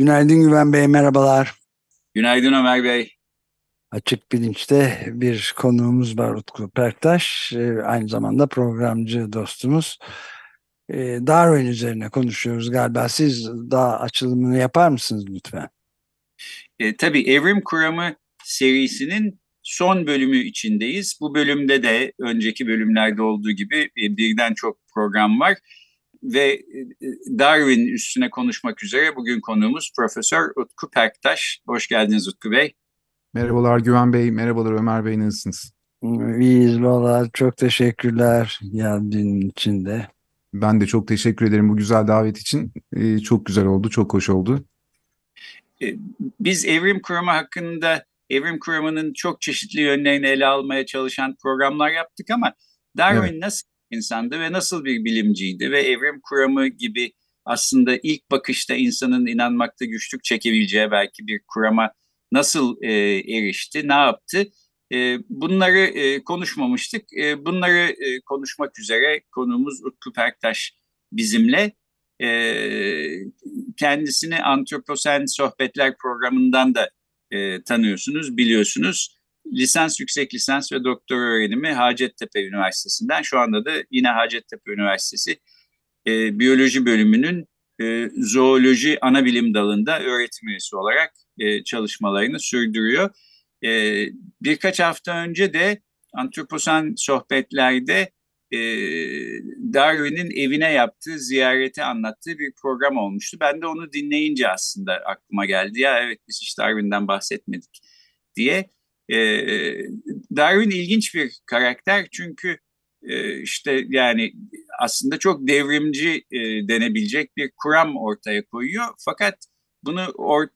Günaydın Güven Bey, merhabalar. Günaydın Ömer Bey. Açık Bilinç'te bir konuğumuz var Utku Perktaş. Ee, aynı zamanda programcı dostumuz. Ee, Darwin üzerine konuşuyoruz galiba. Siz daha açılımını yapar mısınız lütfen? E, tabii Evrim Kuramı serisinin son bölümü içindeyiz. Bu bölümde de önceki bölümlerde olduğu gibi e, birden çok program var. Ve e, Darwin üstüne konuşmak üzere bugün konuğumuz Profesör Utku Perktaş. Hoş geldiniz Utku Bey. Merhabalar Güven Bey, merhabalar Ömer Bey nasılsınız? İyiyiz valla çok teşekkürler geldiğin için de. Ben de çok teşekkür ederim bu güzel davet için. Ee, çok güzel oldu, çok hoş oldu. E, biz evrim kuramı hakkında evrim kuramının çok çeşitli yönlerini ele almaya çalışan programlar yaptık ama Darwin evet. nasıl insandı ve nasıl bir bilimciydi ve evrim kuramı gibi aslında ilk bakışta insanın inanmakta güçlük çekebileceği belki bir kurama nasıl e, erişti, ne yaptı? E, bunları e, konuşmamıştık. E, bunları e, konuşmak üzere konuğumuz Utku Perktaş bizimle. E, kendisini Antroposen Sohbetler programından da e, tanıyorsunuz, biliyorsunuz. Lisans, yüksek lisans ve doktora öğrenimi Hacettepe Üniversitesi'nden. Şu anda da yine Hacettepe Üniversitesi e, Biyoloji bölümünün e, zooloji ana bilim dalında öğretim üyesi olarak e, çalışmalarını sürdürüyor. E, birkaç hafta önce de Antroposan sohbetlerde e, Darwin'in evine yaptığı ziyareti anlattığı bir program olmuştu. Ben de onu dinleyince aslında aklıma geldi. Ya evet biz hiç Darwin'den bahsetmedik diye. E, Darwin ilginç bir karakter çünkü e, işte yani aslında çok devrimci e, denebilecek bir kuram ortaya koyuyor. Fakat bunu or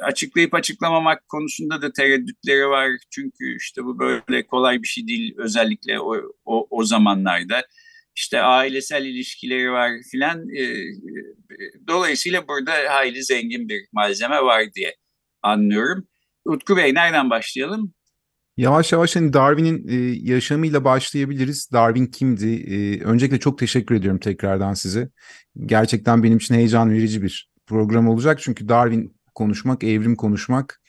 açıklayıp açıklamamak konusunda da tereddütleri var. Çünkü işte bu böyle kolay bir şey değil özellikle o, o, o zamanlarda. İşte ailesel ilişkileri var filan. E, dolayısıyla burada hayli zengin bir malzeme var diye anlıyorum. Utku Bey nereden başlayalım? Yavaş yavaş hani Darwin'in e, yaşamıyla başlayabiliriz. Darwin kimdi? E, öncelikle çok teşekkür ediyorum tekrardan size. Gerçekten benim için heyecan verici bir program olacak. Çünkü Darwin konuşmak, evrim konuşmak,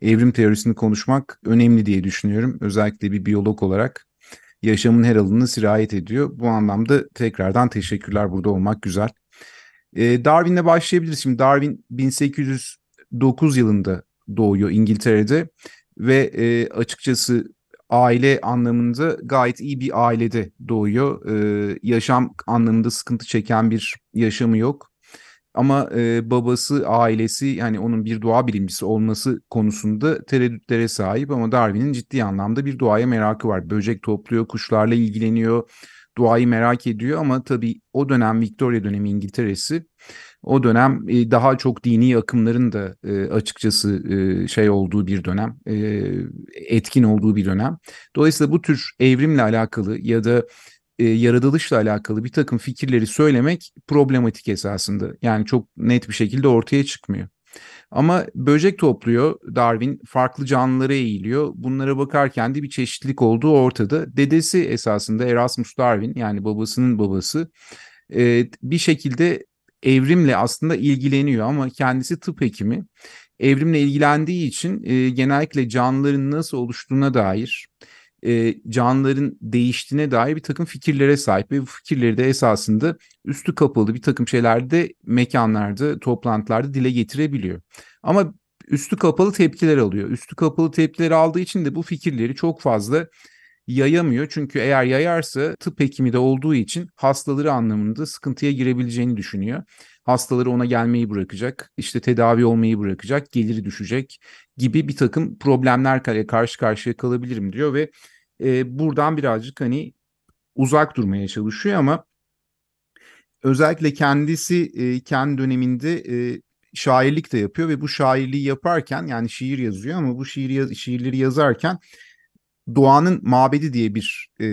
evrim teorisini konuşmak önemli diye düşünüyorum. Özellikle bir biyolog olarak yaşamın her alanına sirayet ediyor. Bu anlamda tekrardan teşekkürler burada olmak güzel. Ee, Darwin'le başlayabiliriz. Şimdi Darwin 1809 yılında doğuyor İngiltere'de ve e, açıkçası aile anlamında gayet iyi bir ailede doğuyor. Ee, yaşam anlamında sıkıntı çeken bir yaşamı yok. Ama e, babası, ailesi yani onun bir doğa bilimcisi olması konusunda tereddütlere sahip ama Darwin'in ciddi anlamda bir doğaya merakı var. Böcek topluyor, kuşlarla ilgileniyor, doğayı merak ediyor ama tabii o dönem Victoria dönemi İngiltere'si o dönem e, daha çok dini akımların da e, açıkçası e, şey olduğu bir dönem, e, etkin olduğu bir dönem. Dolayısıyla bu tür evrimle alakalı ya da e, yaratılışla alakalı bir takım fikirleri söylemek problematik esasında. Yani çok net bir şekilde ortaya çıkmıyor. Ama böcek topluyor Darwin, farklı canlılara eğiliyor. Bunlara bakarken de bir çeşitlilik olduğu ortada. Dedesi esasında Erasmus Darwin yani babasının babası e, bir şekilde evrimle aslında ilgileniyor ama kendisi tıp hekimi. Evrimle ilgilendiği için e, genellikle canlıların nasıl oluştuğuna dair e, canlıların değiştiğine dair bir takım fikirlere sahip ve bu fikirleri de esasında üstü kapalı bir takım şeylerde mekanlarda, toplantılarda dile getirebiliyor. Ama üstü kapalı tepkiler alıyor. Üstü kapalı tepkiler aldığı için de bu fikirleri çok fazla yayamıyor. Çünkü eğer yayarsa tıp hekimi de olduğu için hastaları anlamında sıkıntıya girebileceğini düşünüyor. Hastaları ona gelmeyi bırakacak, işte tedavi olmayı bırakacak, geliri düşecek gibi bir takım problemler karşı karşıya kalabilirim diyor ve e, buradan birazcık hani uzak durmaya çalışıyor ama özellikle kendisi e, kendi döneminde e, şairlik de yapıyor ve bu şairliği yaparken yani şiir yazıyor ama bu şiir şiirleri yazarken Doğanın Mabedi diye bir e,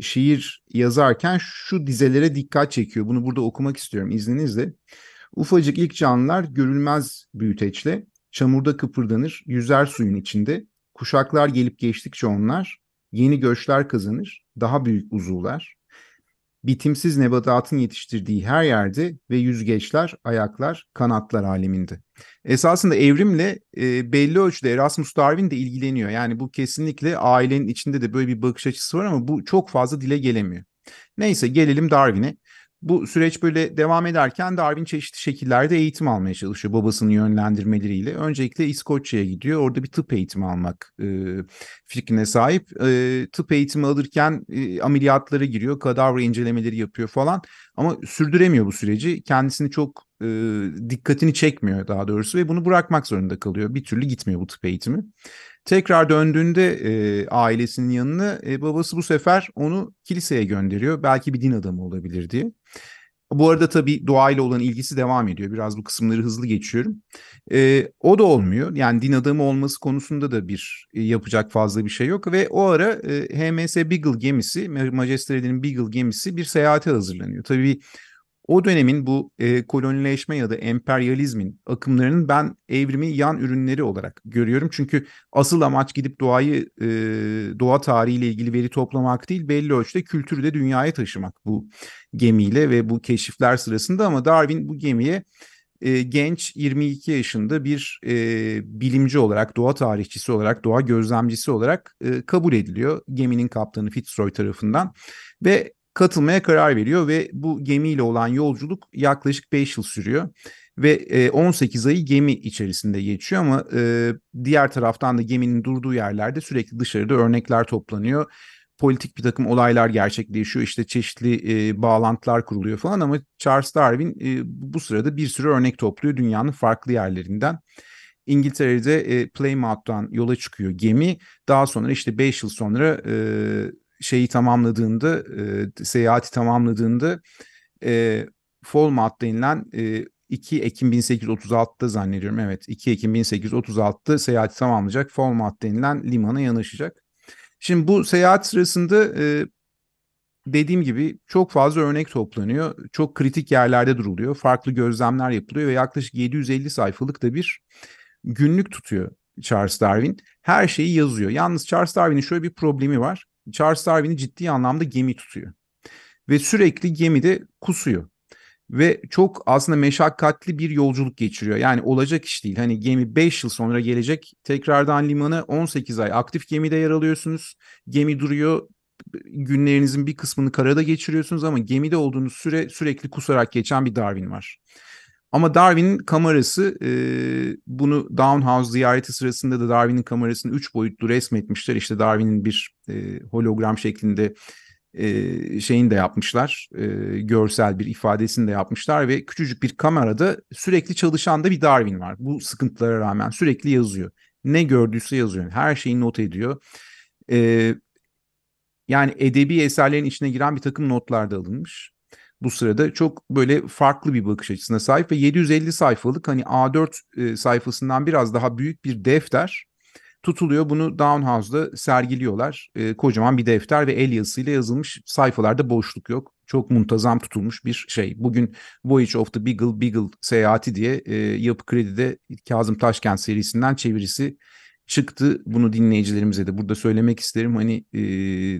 şiir yazarken şu dizelere dikkat çekiyor. Bunu burada okumak istiyorum izninizle. Ufacık ilk canlılar görülmez büyüteçle çamurda kıpırdanır, yüzer suyun içinde. Kuşaklar gelip geçtikçe onlar yeni göçler kazanır, daha büyük uzuvlar bitimsiz nebatatın yetiştirdiği her yerde ve yüzgeçler, ayaklar, kanatlar aleminde. Esasında evrimle e, belli ölçüde Erasmus Darwin de ilgileniyor. Yani bu kesinlikle ailenin içinde de böyle bir bakış açısı var ama bu çok fazla dile gelemiyor. Neyse gelelim Darwin'e. Bu süreç böyle devam ederken Darwin çeşitli şekillerde eğitim almaya çalışıyor babasının yönlendirmeleriyle. Öncelikle İskoçya'ya gidiyor. Orada bir tıp eğitimi almak e, fikrine sahip. E, tıp eğitimi alırken e, ameliyatlara giriyor, kadavra incelemeleri yapıyor falan. Ama sürdüremiyor bu süreci. Kendisini çok e, dikkatini çekmiyor daha doğrusu ve bunu bırakmak zorunda kalıyor. Bir türlü gitmiyor bu tıp eğitimi. Tekrar döndüğünde e, ailesinin yanına e, babası bu sefer onu kiliseye gönderiyor. Belki bir din adamı olabilir diye. Bu arada tabii doğayla olan ilgisi devam ediyor. Biraz bu kısımları hızlı geçiyorum. E, o da olmuyor. Yani din adamı olması konusunda da bir e, yapacak fazla bir şey yok. Ve o ara e, HMS Beagle gemisi, Majestere'nin Beagle gemisi bir seyahate hazırlanıyor. Tabii o dönemin bu e, kolonileşme ya da emperyalizmin akımlarının ben evrimi yan ürünleri olarak görüyorum. Çünkü asıl amaç gidip doğayı, e, doğa tarihiyle ilgili veri toplamak değil, belli ölçüde kültürü de dünyaya taşımak bu gemiyle ve bu keşifler sırasında. Ama Darwin bu gemiye e, genç 22 yaşında bir e, bilimci olarak, doğa tarihçisi olarak, doğa gözlemcisi olarak e, kabul ediliyor geminin kaptanı Fitzroy tarafından ve katılmaya karar veriyor ve bu gemiyle olan yolculuk yaklaşık 5 yıl sürüyor ve 18 ayı gemi içerisinde geçiyor ama diğer taraftan da geminin durduğu yerlerde sürekli dışarıda örnekler toplanıyor. Politik bir takım olaylar gerçekleşiyor işte çeşitli bağlantılar kuruluyor falan ama Charles Darwin bu sırada bir sürü örnek topluyor dünyanın farklı yerlerinden. İngiltere'de e, Plymouth'tan yola çıkıyor gemi. Daha sonra işte 5 yıl sonra şeyi tamamladığında, e, seyahati tamamladığında e, Falmouth denilen e, 2 Ekim 1836'da zannediyorum. Evet 2 Ekim 1836'da seyahati tamamlayacak Falmouth denilen limana yanaşacak. Şimdi bu seyahat sırasında e, dediğim gibi çok fazla örnek toplanıyor. Çok kritik yerlerde duruluyor. Farklı gözlemler yapılıyor ve yaklaşık 750 sayfalık da bir günlük tutuyor Charles Darwin. Her şeyi yazıyor. Yalnız Charles Darwin'in şöyle bir problemi var. Charles Darwin'i ciddi anlamda gemi tutuyor. Ve sürekli gemide kusuyor. Ve çok aslında meşakkatli bir yolculuk geçiriyor. Yani olacak iş değil. Hani gemi 5 yıl sonra gelecek. Tekrardan limana 18 ay aktif gemide yer alıyorsunuz. Gemi duruyor. Günlerinizin bir kısmını karada geçiriyorsunuz ama gemide olduğunuz süre sürekli kusarak geçen bir Darwin var. Ama Darwin'in kamerası e, bunu Downhouse ziyareti sırasında da Darwin'in kamerasını üç boyutlu resmetmişler. İşte Darwin'in bir e, hologram şeklinde e, şeyini de yapmışlar. E, görsel bir ifadesini de yapmışlar ve küçücük bir kamerada sürekli çalışan da bir Darwin var. Bu sıkıntılara rağmen sürekli yazıyor. Ne gördüyse yazıyor. Her şeyi not ediyor. E, yani edebi eserlerin içine giren bir takım notlar da alınmış bu sırada çok böyle farklı bir bakış açısına sahip ve 750 sayfalık hani A4 e, sayfasından biraz daha büyük bir defter tutuluyor. Bunu Downhouse'da sergiliyorlar. E, kocaman bir defter ve el yazısıyla yazılmış sayfalarda boşluk yok. Çok muntazam tutulmuş bir şey. Bugün Voyage of the Beagle, Beagle seyahati diye e, Yapı Kredi'de Kazım Taşkent serisinden çevirisi çıktı. Bunu dinleyicilerimize de burada söylemek isterim. Hani e,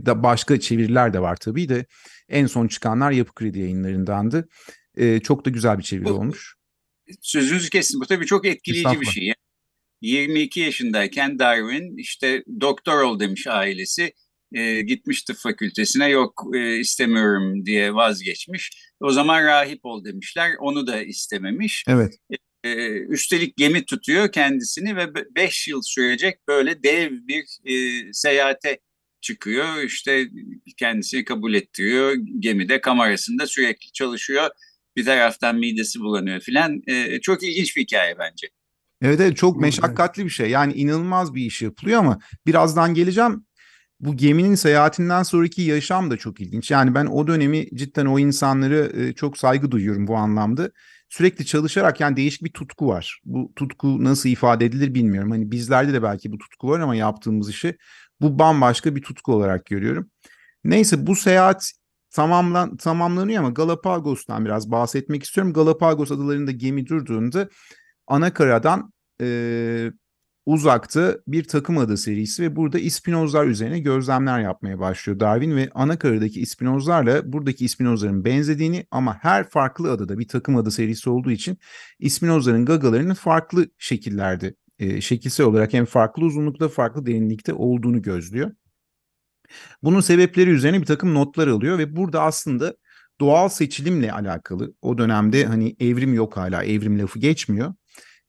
da başka çeviriler de var tabii de en son çıkanlar Yapı Kredi yayınlarındandı. E, çok da güzel bir çeviri bu, olmuş. Sözünüzü kestim. Bu tabii çok etkileyici bir şey. 22 yaşındayken Darwin işte doktor ol demiş ailesi. E, gitmiş tıp fakültesine yok e, istemiyorum diye vazgeçmiş. O zaman rahip ol demişler. Onu da istememiş. Evet. E, üstelik gemi tutuyor kendisini ve 5 yıl sürecek böyle dev bir e, seyahate çıkıyor. İşte kendisini kabul ettiriyor. Gemide kamerasında sürekli çalışıyor. Bir taraftan midesi bulanıyor filan. E, çok ilginç bir hikaye bence. Evet evet çok meşakkatli bir şey. Yani inanılmaz bir iş yapılıyor ama birazdan geleceğim. bu geminin seyahatinden sonraki yaşam da çok ilginç. Yani ben o dönemi cidden o insanları e, çok saygı duyuyorum bu anlamda. Sürekli çalışarak yani değişik bir tutku var. Bu tutku nasıl ifade edilir bilmiyorum. Hani bizlerde de belki bu tutku var ama yaptığımız işi bu bambaşka bir tutku olarak görüyorum. Neyse bu seyahat tamamlan, tamamlanıyor ama Galapagos'tan biraz bahsetmek istiyorum. Galapagos adalarında gemi durduğunda ana karadan e, uzakta bir takım adı serisi ve burada ispinozlar üzerine gözlemler yapmaya başlıyor Darwin ve ana karadaki ispinozlarla buradaki ispinozların benzediğini ama her farklı adada bir takım adı serisi olduğu için ispinozların gagalarının farklı şekillerde e, şekilsel olarak hem farklı uzunlukta farklı derinlikte olduğunu gözlüyor. Bunun sebepleri üzerine bir takım notlar alıyor ve burada aslında doğal seçilimle alakalı o dönemde hani evrim yok hala evrim lafı geçmiyor.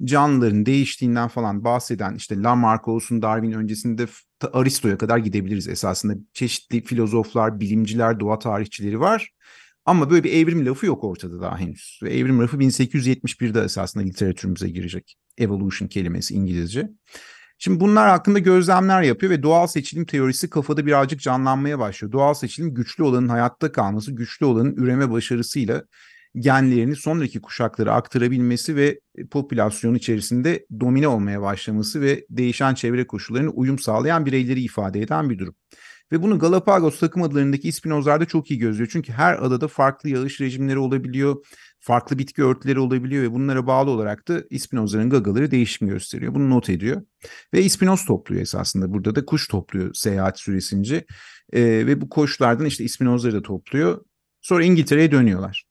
Canlıların değiştiğinden falan bahseden işte Lamarck olsun Darwin öncesinde Aristo'ya kadar gidebiliriz esasında. Çeşitli filozoflar, bilimciler, doğa tarihçileri var. Ama böyle bir evrim lafı yok ortada daha henüz. Ve evrim lafı 1871'de esasında literatürümüze girecek. Evolution kelimesi İngilizce. Şimdi bunlar hakkında gözlemler yapıyor ve doğal seçilim teorisi kafada birazcık canlanmaya başlıyor. Doğal seçilim güçlü olanın hayatta kalması, güçlü olanın üreme başarısıyla genlerini sonraki kuşaklara aktarabilmesi ve popülasyon içerisinde domine olmaya başlaması ve değişen çevre koşullarına uyum sağlayan bireyleri ifade eden bir durum. Ve bunu Galapagos takım adalarındaki ispinozlarda çok iyi gözlüyor. Çünkü her adada farklı yağış rejimleri olabiliyor, farklı bitki örtüleri olabiliyor ve bunlara bağlı olarak da ispinozların gagaları değişim gösteriyor. Bunu not ediyor. Ve ispinoz topluyor esasında. Burada da kuş topluyor seyahat süresince. ee, ve bu koşlardan işte ispinozları da topluyor. Sonra İngiltere'ye dönüyorlar.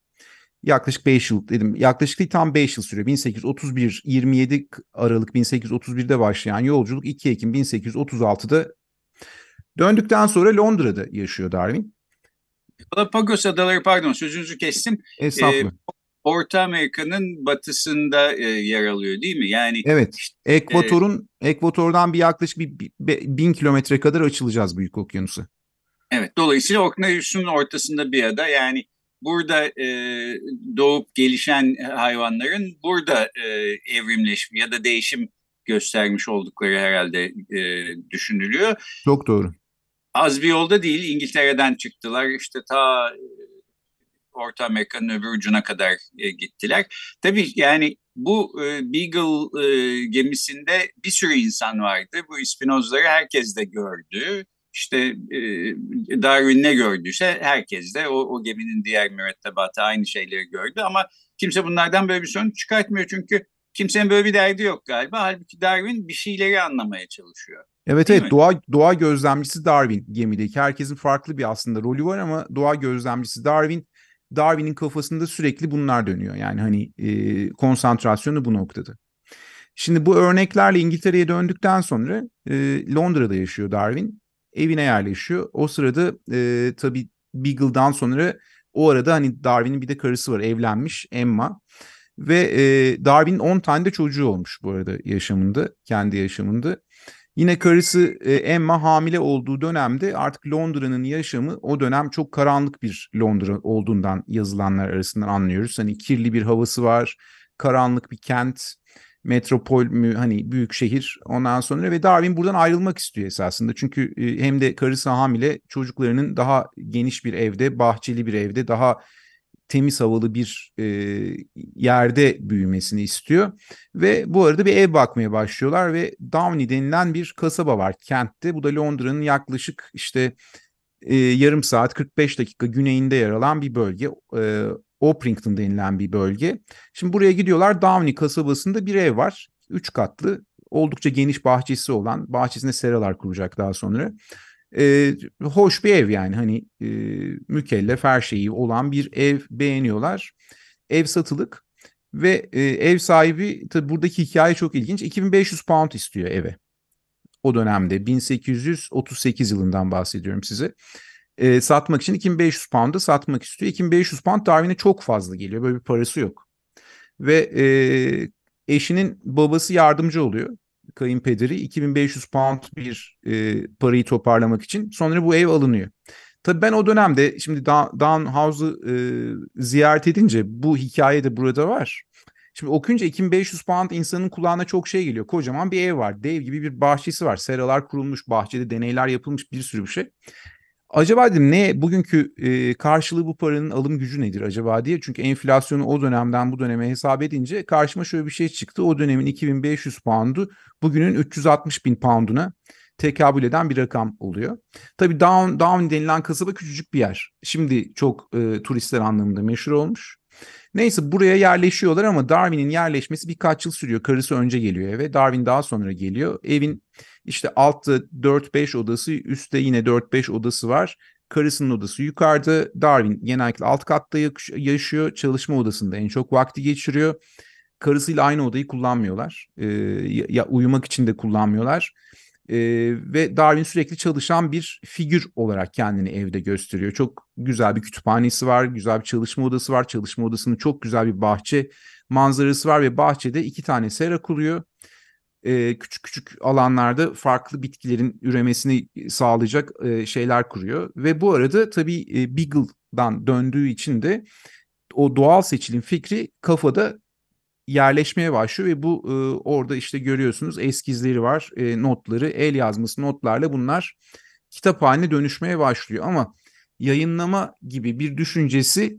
Yaklaşık 5 yıl dedim. Yaklaşık değil tam 5 yıl sürüyor. 1831 27 Aralık 1831'de başlayan yolculuk 2 Ekim 1836'da döndükten sonra Londra'da yaşıyor Darwin. Galapagos Adaları pardon sözünüzü kestim. Estağfurullah. Ee, Orta Amerika'nın batısında e, yer alıyor değil mi? Yani Evet. Ekvator'un e, Ekvator'dan bir yaklaşık bir, bir, bin kilometre kadar açılacağız Büyük Okyanus'a. Evet. Dolayısıyla Okyanus'un ortasında bir ada. Yani burada e, doğup gelişen hayvanların burada e, evrimleşme ya da değişim göstermiş oldukları herhalde e, düşünülüyor. Çok doğru. Az bir yolda değil İngiltere'den çıktılar işte ta e, Orta Amerika'nın öbür ucuna kadar e, gittiler. Tabii yani bu e, Beagle e, gemisinde bir sürü insan vardı. Bu ispinozları herkes de gördü. İşte e, Darwin ne gördüyse herkes de o, o geminin diğer mürettebatı aynı şeyleri gördü. Ama kimse bunlardan böyle bir sonuç çıkartmıyor. Çünkü kimsenin böyle bir derdi yok galiba. Halbuki Darwin bir şeyleri anlamaya çalışıyor. Evet Değil evet mi? doğa doğa gözlemcisi Darwin gemideki. Herkesin farklı bir aslında rolü var ama doğa gözlemcisi Darwin Darwin'in kafasında sürekli bunlar dönüyor. Yani hani e, konsantrasyonu bu noktada. Şimdi bu örneklerle İngiltere'ye döndükten sonra e, Londra'da yaşıyor Darwin. Evine yerleşiyor. O sırada e, tabii Beagle'dan sonra o arada hani Darwin'in bir de karısı var evlenmiş Emma. Ve e, Darwin'in 10 tane de çocuğu olmuş bu arada yaşamında, kendi yaşamında. Yine karısı e, Emma hamile olduğu dönemde artık Londra'nın yaşamı o dönem çok karanlık bir Londra olduğundan yazılanlar arasından anlıyoruz. Hani kirli bir havası var, karanlık bir kent, metropol mü hani büyük şehir ondan sonra ve Darwin buradan ayrılmak istiyor esasında. Çünkü e, hem de karısı hamile çocuklarının daha geniş bir evde, bahçeli bir evde, daha temiz havalı bir e, yerde büyümesini istiyor. Ve bu arada bir ev bakmaya başlıyorlar ve Downey denilen bir kasaba var kentte. Bu da Londra'nın yaklaşık işte e, yarım saat 45 dakika güneyinde yer alan bir bölge. E, Oprington denilen bir bölge. Şimdi buraya gidiyorlar. Downey kasabasında bir ev var. Üç katlı oldukça geniş bahçesi olan bahçesinde seralar kuracak daha sonra e, hoş bir ev yani hani e, mükellef her şeyi olan bir ev beğeniyorlar. Ev satılık ve e, ev sahibi tabi buradaki hikaye çok ilginç 2500 pound istiyor eve. O dönemde 1838 yılından bahsediyorum size. E, satmak için 2500 pound'a satmak istiyor. 2500 pound Darwin'e çok fazla geliyor. Böyle bir parası yok. Ve e, eşinin babası yardımcı oluyor kayınpederi 2500 pound bir e, parayı toparlamak için. Sonra bu ev alınıyor. Tabii ben o dönemde şimdi Down House'u e, ziyaret edince bu hikaye de burada var. Şimdi okuyunca 2500 pound insanın kulağına çok şey geliyor. Kocaman bir ev var. Dev gibi bir bahçesi var. Seralar kurulmuş. Bahçede deneyler yapılmış. Bir sürü bir şey. Acaba dedim ne bugünkü e, karşılığı bu paranın alım gücü nedir acaba diye. Çünkü enflasyonu o dönemden bu döneme hesap edince karşıma şöyle bir şey çıktı. O dönemin 2500 poundu bugünün 360 bin pounduna tekabül eden bir rakam oluyor. Tabii Down, Down denilen kasaba küçücük bir yer. Şimdi çok e, turistler anlamında meşhur olmuş. Neyse buraya yerleşiyorlar ama Darwin'in yerleşmesi birkaç yıl sürüyor. Karısı önce geliyor eve. Darwin daha sonra geliyor. Evin işte altta 4-5 odası, üstte yine 4-5 odası var. Karısının odası yukarıda. Darwin genellikle alt katta yaşıyor. Çalışma odasında en çok vakti geçiriyor. Karısıyla aynı odayı kullanmıyorlar. Ee, ya uyumak için de kullanmıyorlar. Ee, ve Darwin sürekli çalışan bir figür olarak kendini evde gösteriyor. Çok güzel bir kütüphanesi var, güzel bir çalışma odası var. Çalışma odasının çok güzel bir bahçe manzarası var ve bahçede iki tane sera kuruyor. Ee, küçük küçük alanlarda farklı bitkilerin üremesini sağlayacak e, şeyler kuruyor. Ve bu arada tabii e, Beagle'dan döndüğü için de o doğal seçilim fikri kafada yerleşmeye başlıyor ve bu e, orada işte görüyorsunuz eskizleri var, e, notları, el yazması notlarla bunlar kitap haline dönüşmeye başlıyor ama yayınlama gibi bir düşüncesi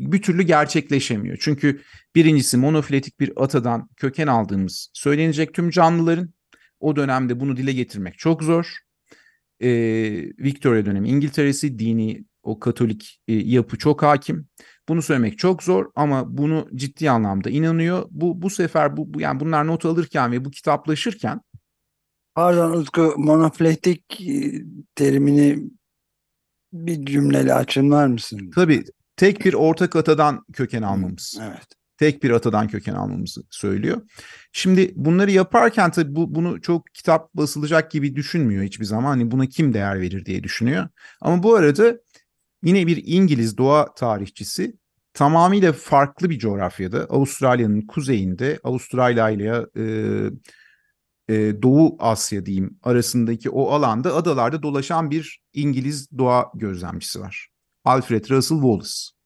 bir türlü gerçekleşemiyor. Çünkü birincisi monofiletik bir atadan köken aldığımız söylenecek tüm canlıların o dönemde bunu dile getirmek çok zor. Ee, Victoria dönemi İngiltere'si dini o katolik e, yapı çok hakim. Bunu söylemek çok zor ama bunu ciddi anlamda inanıyor. Bu bu sefer bu, bu yani bunlar not alırken ve bu kitaplaşırken Pardon Utku monofletik e, terimini bir cümleyle açımlar mısın? Tabii tek bir ortak atadan köken almamız. Evet. Tek bir atadan köken almamızı söylüyor. Şimdi bunları yaparken tabii bu, bunu çok kitap basılacak gibi düşünmüyor hiçbir zaman. Hani buna kim değer verir diye düşünüyor. Ama bu arada Yine bir İngiliz doğa tarihçisi tamamıyla farklı bir coğrafyada Avustralya'nın kuzeyinde Avustralya ile e, e, Doğu Asya diyeyim arasındaki o alanda adalarda dolaşan bir İngiliz doğa gözlemcisi var. Alfred Russel Wallace.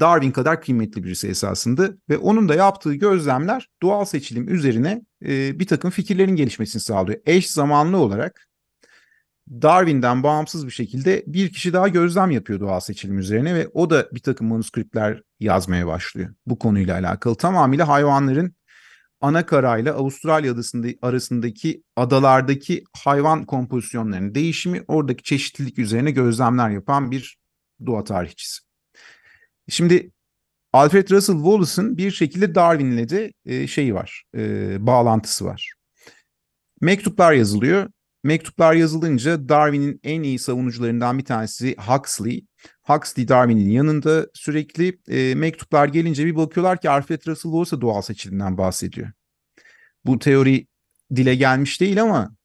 Darwin kadar kıymetli birisi esasında ve onun da yaptığı gözlemler doğal seçilim üzerine e, bir takım fikirlerin gelişmesini sağlıyor. Eş zamanlı olarak Darwin'den bağımsız bir şekilde bir kişi daha gözlem yapıyor doğal seçilim üzerine ve o da bir takım manuskriptler yazmaya başlıyor bu konuyla alakalı. Tamamıyla hayvanların ana karayla Avustralya adasında, arasındaki adalardaki hayvan kompozisyonlarının değişimi oradaki çeşitlilik üzerine gözlemler yapan bir doğa tarihçisi. Şimdi Alfred Russel Wallace'ın bir şekilde Darwin'le de e, şeyi var, e, bağlantısı var. Mektuplar yazılıyor Mektuplar yazılınca Darwin'in en iyi savunucularından bir tanesi Huxley. Huxley Darwin'in yanında sürekli e, mektuplar gelince bir bakıyorlar ki Alfred Russel Wallace doğal seçilimden bahsediyor. Bu teori dile gelmiş değil ama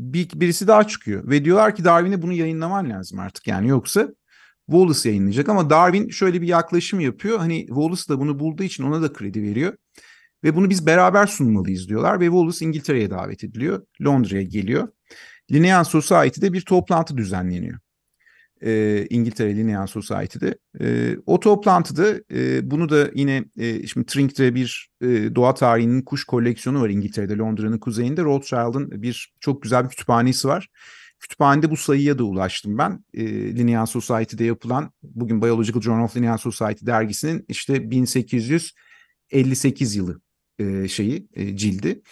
bir, birisi daha çıkıyor ve diyorlar ki Darwin'e bunu yayınlaman lazım artık yani yoksa Wallace yayınlayacak ama Darwin şöyle bir yaklaşım yapıyor. Hani Wallace da bunu bulduğu için ona da kredi veriyor. Ve bunu biz beraber sunmalıyız diyorlar ve Wallace İngiltere'ye davet ediliyor. Londra'ya geliyor. Linnean Society'de bir toplantı düzenleniyor. E, İngiltere Linnean Society'de. E, o toplantıda e, bunu da yine e, şimdi Trink'te bir e, doğa tarihinin kuş koleksiyonu var İngiltere'de Londra'nın kuzeyinde. Rothschild'ın bir çok güzel bir kütüphanesi var. Kütüphanede bu sayıya da ulaştım ben. E, Linnean Society'de yapılan bugün Biological Journal of Linnean Society dergisinin işte 1858 yılı e, şeyi e, cildi.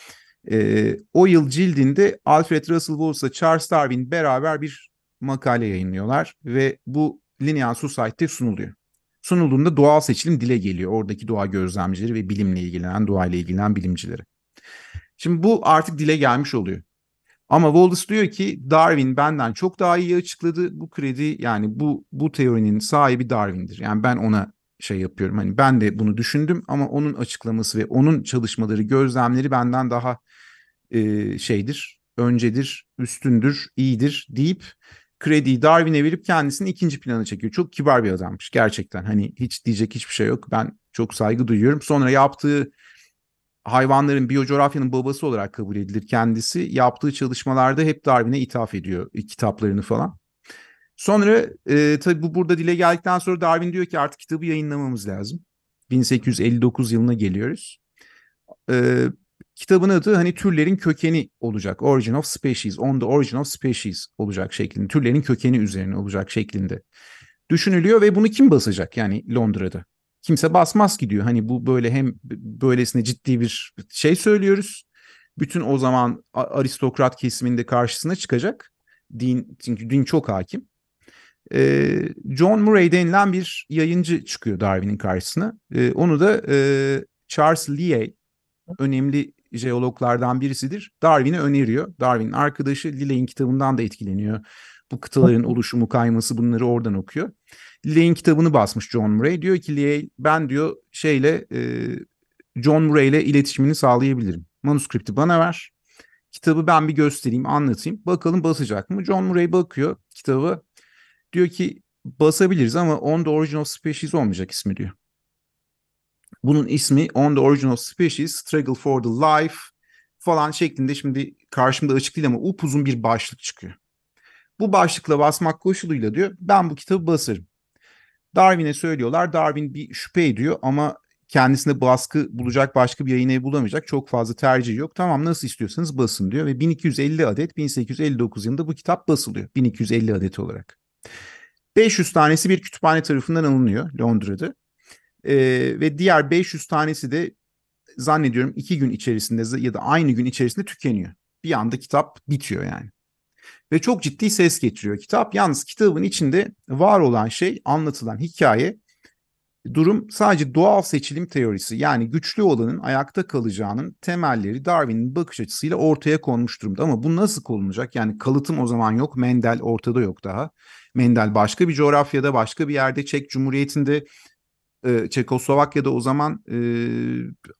E, o yıl cildinde Alfred Russel Wallace'la Charles Darwin beraber bir makale yayınlıyorlar ve bu Linnean Society'de sunuluyor. Sunulduğunda doğal seçilim dile geliyor. Oradaki doğa gözlemcileri ve bilimle ilgilenen, doğayla ilgilenen bilimcileri. Şimdi bu artık dile gelmiş oluyor. Ama Wallace diyor ki Darwin benden çok daha iyi açıkladı. Bu kredi yani bu bu teorinin sahibi Darwin'dir. Yani ben ona şey yapıyorum. Hani ben de bunu düşündüm ama onun açıklaması ve onun çalışmaları, gözlemleri benden daha e, şeydir, öncedir, üstündür, iyidir deyip krediyi Darwin'e verip kendisini ikinci plana çekiyor. Çok kibar bir adammış gerçekten. Hani hiç diyecek hiçbir şey yok. Ben çok saygı duyuyorum. Sonra yaptığı hayvanların biyocoğrafyanın babası olarak kabul edilir kendisi. Yaptığı çalışmalarda hep Darwin'e ithaf ediyor kitaplarını falan. Sonra e, tabii bu burada dile geldikten sonra Darwin diyor ki artık kitabı yayınlamamız lazım. 1859 yılına geliyoruz. Ee, kitabın adı hani türlerin kökeni olacak. Origin of Species, On the Origin of Species olacak şeklinde. Türlerin kökeni üzerine olacak şeklinde düşünülüyor ve bunu kim basacak yani Londra'da? Kimse basmaz gidiyor. Hani bu böyle hem böylesine ciddi bir şey söylüyoruz. Bütün o zaman aristokrat kesiminde karşısına çıkacak. Din çünkü din çok hakim. Ee, John Murray denilen bir yayıncı çıkıyor Darwin'in karşısına. Ee, onu da e, Charles Lyell önemli jeologlardan birisidir. Darwin'e öneriyor. Darwin'in arkadaşı Lilley'in kitabından da etkileniyor. Bu kıtaların oluşumu, kayması bunları oradan okuyor. Lilley'in kitabını basmış John Murray. Diyor ki Lilley ben diyor şeyle e, John Murray ile iletişimini sağlayabilirim. Manuskripti bana ver. Kitabı ben bir göstereyim, anlatayım. Bakalım basacak mı? John Murray bakıyor kitabı. Diyor ki basabiliriz ama On the Origin of Species olmayacak ismi diyor. Bunun ismi On the Origin of Species, Struggle for the Life falan şeklinde şimdi karşımda açık değil ama upuzun bir başlık çıkıyor. Bu başlıkla basmak koşuluyla diyor ben bu kitabı basarım. Darwin'e söylüyorlar. Darwin bir şüphe ediyor ama kendisine baskı bulacak başka bir yayın evi bulamayacak. Çok fazla tercih yok. Tamam nasıl istiyorsanız basın diyor ve 1250 adet 1859 yılında bu kitap basılıyor. 1250 adet olarak. 500 tanesi bir kütüphane tarafından alınıyor Londra'da. Ee, ve diğer 500 tanesi de zannediyorum iki gün içerisinde ya da aynı gün içerisinde tükeniyor. Bir anda kitap bitiyor yani. Ve çok ciddi ses getiriyor kitap. Yalnız kitabın içinde var olan şey, anlatılan hikaye durum sadece doğal seçilim teorisi yani güçlü olanın ayakta kalacağının temelleri Darwin'in bakış açısıyla ortaya konmuş durumda. Ama bu nasıl konulacak? Yani kalıtım o zaman yok, Mendel ortada yok daha. Mendel başka bir coğrafyada, başka bir yerde Çek Cumhuriyeti'nde, e, Çekoslovakya'da o zaman e,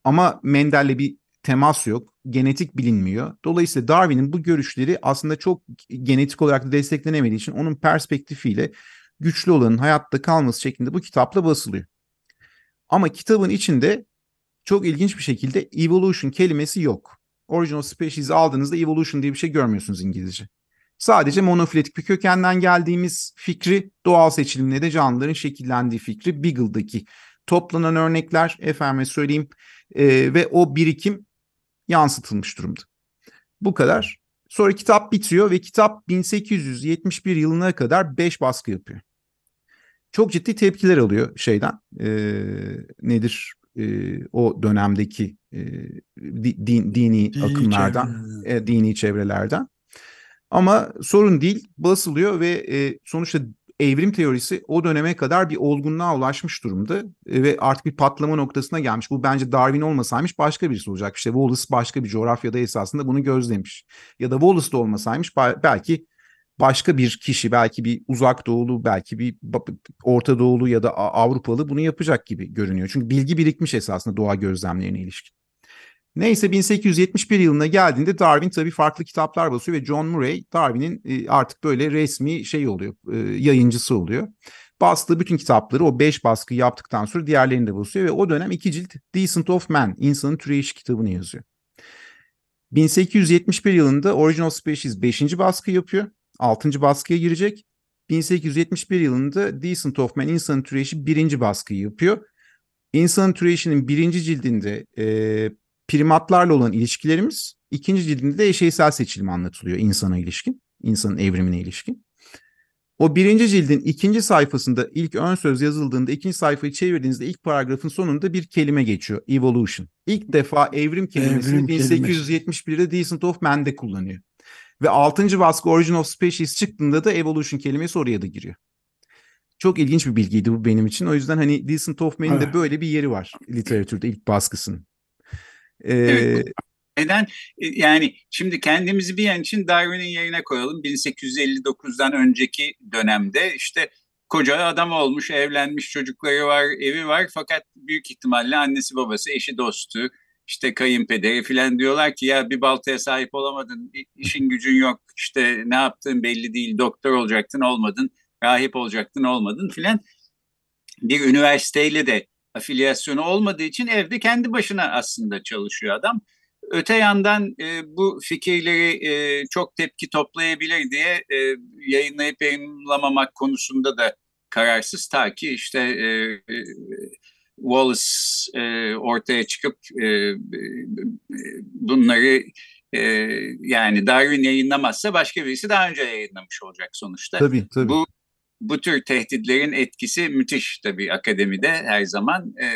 ama Mendel'le bir temas yok, genetik bilinmiyor. Dolayısıyla Darwin'in bu görüşleri aslında çok genetik olarak da desteklenemediği için onun perspektifiyle güçlü olanın hayatta kalması şeklinde bu kitapla basılıyor. Ama kitabın içinde çok ilginç bir şekilde evolution kelimesi yok. Original Species aldığınızda evolution diye bir şey görmüyorsunuz İngilizce. Sadece monofiletik bir kökenden geldiğimiz fikri doğal seçilimle de canlıların şekillendiği fikri Beagle'daki toplanan örnekler efendime söyleyeyim e, ve o birikim yansıtılmış durumda. Bu kadar. Sonra kitap bitiyor ve kitap 1871 yılına kadar 5 baskı yapıyor çok ciddi tepkiler alıyor şeyden. E, nedir e, o dönemdeki e, din, dini, dini akımlardan, çevre. e, dini çevrelerden. Ama sorun değil, basılıyor ve e, sonuçta evrim teorisi o döneme kadar bir olgunluğa ulaşmış durumda e, ve artık bir patlama noktasına gelmiş. Bu bence Darwin olmasaymış başka birisi olacak. İşte Wallace başka bir coğrafyada esasında bunu gözlemiş. Ya da Wallace da olmasaymış belki başka bir kişi belki bir uzak doğulu belki bir Orta Doğulu ya da Avrupalı bunu yapacak gibi görünüyor. Çünkü bilgi birikmiş esasında doğa gözlemlerine ilişkin. Neyse 1871 yılına geldiğinde Darwin tabii farklı kitaplar basıyor ve John Murray Darwin'in e, artık böyle resmi şey oluyor, e, yayıncısı oluyor. Bastığı bütün kitapları o beş baskı yaptıktan sonra diğerlerini de basıyor ve o dönem iki cilt Decent of Man, insanın türeyiş kitabını yazıyor. 1871 yılında Original Species 5. baskı yapıyor. 6. baskıya girecek. 1871 yılında Decent of Man İnsanın Türeyişi birinci baskıyı yapıyor. İnsanın Türeyişi'nin birinci cildinde e, primatlarla olan ilişkilerimiz, ikinci cildinde de eşeysel seçilim anlatılıyor insana ilişkin, insanın evrimine ilişkin. O birinci cildin ikinci sayfasında ilk ön söz yazıldığında ikinci sayfayı çevirdiğinizde ilk paragrafın sonunda bir kelime geçiyor. Evolution. İlk defa evrim kelimesini evrim 1871'de Decent of Man'de kullanıyor. Ve 6. baskı Origin of Species çıktığında da Evolution kelimesi oraya da giriyor. Çok ilginç bir bilgiydi bu benim için. O yüzden hani Decent of Man'in de böyle bir yeri var literatürde ilk baskısının. Ee, evet. Neden? E, yani şimdi kendimizi bir yan için Darwin'in yerine koyalım. 1859'dan önceki dönemde işte koca adam olmuş, evlenmiş, çocukları var, evi var. Fakat büyük ihtimalle annesi babası, eşi dostu, işte kayınpederi filan diyorlar ki ya bir baltaya sahip olamadın, işin gücün yok, işte ne yaptığın belli değil, doktor olacaktın olmadın, rahip olacaktın olmadın filan. Bir üniversiteyle de afiliyasyonu olmadığı için evde kendi başına aslında çalışıyor adam. Öte yandan e, bu fikirleri e, çok tepki toplayabilir diye e, yayınlayıp yayınlamamak konusunda da kararsız ta ki işte e, e, Wallace e, ortaya çıkıp e, bunları e, yani Darwin yayınlamazsa başka birisi daha önce yayınlamış olacak sonuçta. Tabii tabii. Bu bu tür tehditlerin etkisi müthiş tabii akademide her zaman e,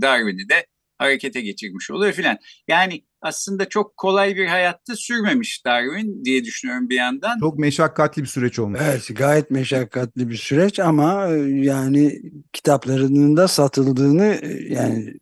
Darwin'i de harekete geçirmiş oluyor filan. Yani aslında çok kolay bir hayatta sürmemiş Darwin diye düşünüyorum bir yandan. Çok meşakkatli bir süreç olmuş. Evet gayet meşakkatli bir süreç ama e, yani kitaplarının da satıldığını e, yani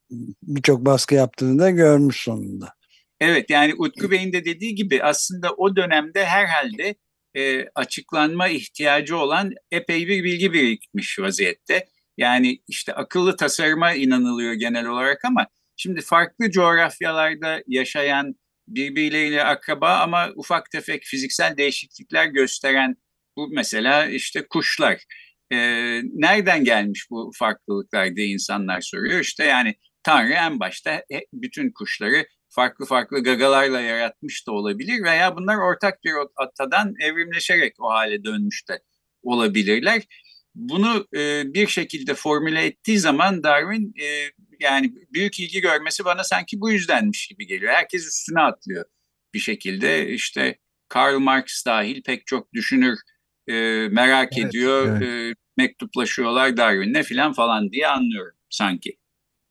birçok baskı yaptığını da görmüş sonunda. Evet yani Utku Bey'in de dediği gibi aslında o dönemde herhalde e, açıklanma ihtiyacı olan epey bir bilgi birikmiş vaziyette. Yani işte akıllı tasarıma inanılıyor genel olarak ama şimdi farklı coğrafyalarda yaşayan birbirleriyle akraba ama ufak tefek fiziksel değişiklikler gösteren bu mesela işte kuşlar. E, nereden gelmiş bu farklılıklar diye insanlar soruyor. İşte yani Tanrı en başta bütün kuşları farklı farklı gagalarla yaratmış da olabilir veya bunlar ortak bir atadan evrimleşerek o hale dönmüş de olabilirler. Bunu e, bir şekilde formüle ettiği zaman Darwin e, yani büyük ilgi görmesi bana sanki bu yüzdenmiş gibi geliyor. Herkes üstüne atlıyor bir şekilde işte Karl Marx dahil pek çok düşünür e, merak evet, ediyor, evet. E, mektuplaşıyorlar Darwin'le filan falan diye anlıyorum sanki.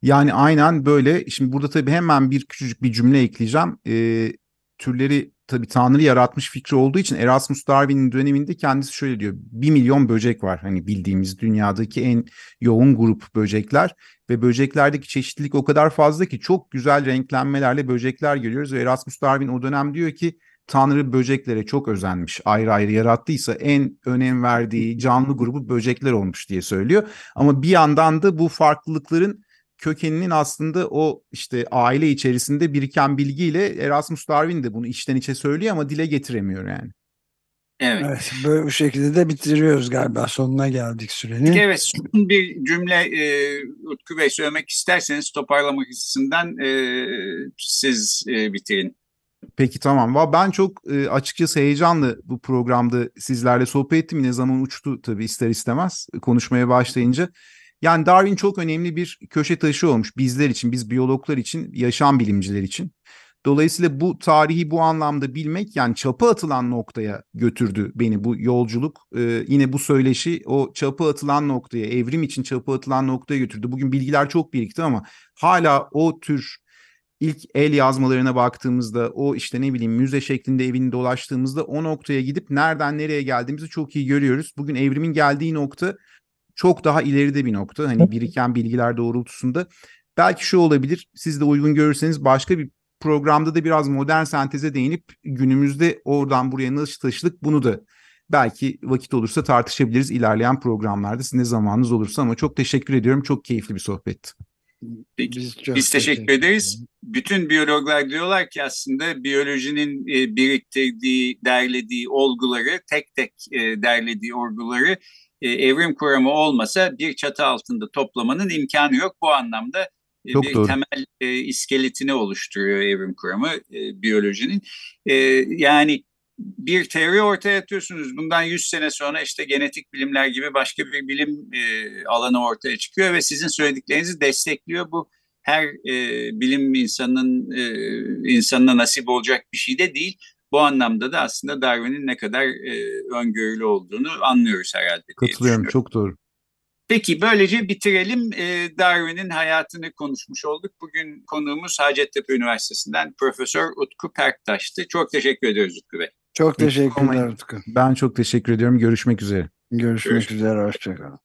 Yani aynen böyle. Şimdi burada tabii hemen bir küçücük bir cümle ekleyeceğim. E, türleri tabii Tanrı yaratmış fikri olduğu için Erasmus Darwin'in döneminde kendisi şöyle diyor. Bir milyon böcek var hani bildiğimiz dünyadaki en yoğun grup böcekler ve böceklerdeki çeşitlilik o kadar fazla ki çok güzel renklenmelerle böcekler görüyoruz ve Erasmus Darwin o dönem diyor ki Tanrı böceklere çok özenmiş. Ayrı ayrı yarattıysa en önem verdiği canlı grubu böcekler olmuş diye söylüyor. Ama bir yandan da bu farklılıkların kökeninin aslında o işte aile içerisinde biriken bilgiyle Erasmus Darwin de bunu içten içe söylüyor ama dile getiremiyor yani. Evet. evet böyle bu şekilde de bitiriyoruz galiba. Sonuna geldik sürenin. Evet son bir cümle e, Utku Bey söylemek isterseniz toparlamak açısından e, siz e, bitirin. Peki tamam. Ben çok e, açıkçası heyecanlı bu programda sizlerle sohbet ettim. Yine zaman uçtu tabii ister istemez konuşmaya başlayınca. Yani Darwin çok önemli bir köşe taşı olmuş bizler için, biz biyologlar için, yaşam bilimciler için. Dolayısıyla bu tarihi bu anlamda bilmek yani çapa atılan noktaya götürdü beni bu yolculuk. Ee, yine bu söyleşi o çapa atılan noktaya, evrim için çapa atılan noktaya götürdü. Bugün bilgiler çok birikti ama hala o tür ilk el yazmalarına baktığımızda o işte ne bileyim müze şeklinde evini dolaştığımızda o noktaya gidip nereden nereye geldiğimizi çok iyi görüyoruz. Bugün evrimin geldiği nokta çok daha ileride bir nokta. Hani biriken bilgiler doğrultusunda. Belki şu olabilir. Siz de uygun görürseniz başka bir programda da biraz modern senteze değinip günümüzde oradan buraya nasıl taşıdık bunu da belki vakit olursa tartışabiliriz ilerleyen programlarda. Sizin de zamanınız olursa ama çok teşekkür ediyorum. Çok keyifli bir sohbetti. Peki, biz, biz teşekkür ederiz. Bütün biyologlar diyorlar ki aslında biyolojinin e, biriktirdiği, derlediği olguları, tek tek e, derlediği olguları e, evrim kuramı olmasa bir çatı altında toplamanın imkanı yok. Bu anlamda Çok bir doğru. temel iskeletini oluşturuyor evrim kuramı biyolojinin. Yani bir teori ortaya atıyorsunuz. Bundan 100 sene sonra işte genetik bilimler gibi başka bir bilim e, alanı ortaya çıkıyor ve sizin söylediklerinizi destekliyor. Bu her e, bilim insanının e, insanına nasip olacak bir şey de değil. Bu anlamda da aslında Darwin'in ne kadar e, öngörülü olduğunu anlıyoruz herhalde. Katılıyorum çok doğru. Peki böylece bitirelim. E, Darwin'in hayatını konuşmuş olduk. Bugün konuğumuz Hacettepe Üniversitesi'nden Profesör Utku Perktaş'tı. Çok teşekkür ediyoruz Utku Bey. Çok teşekkürler Utku. Ben çok teşekkür ediyorum. Görüşmek üzere. Görüşmek Görüşmek üzere. Hoşçakalın.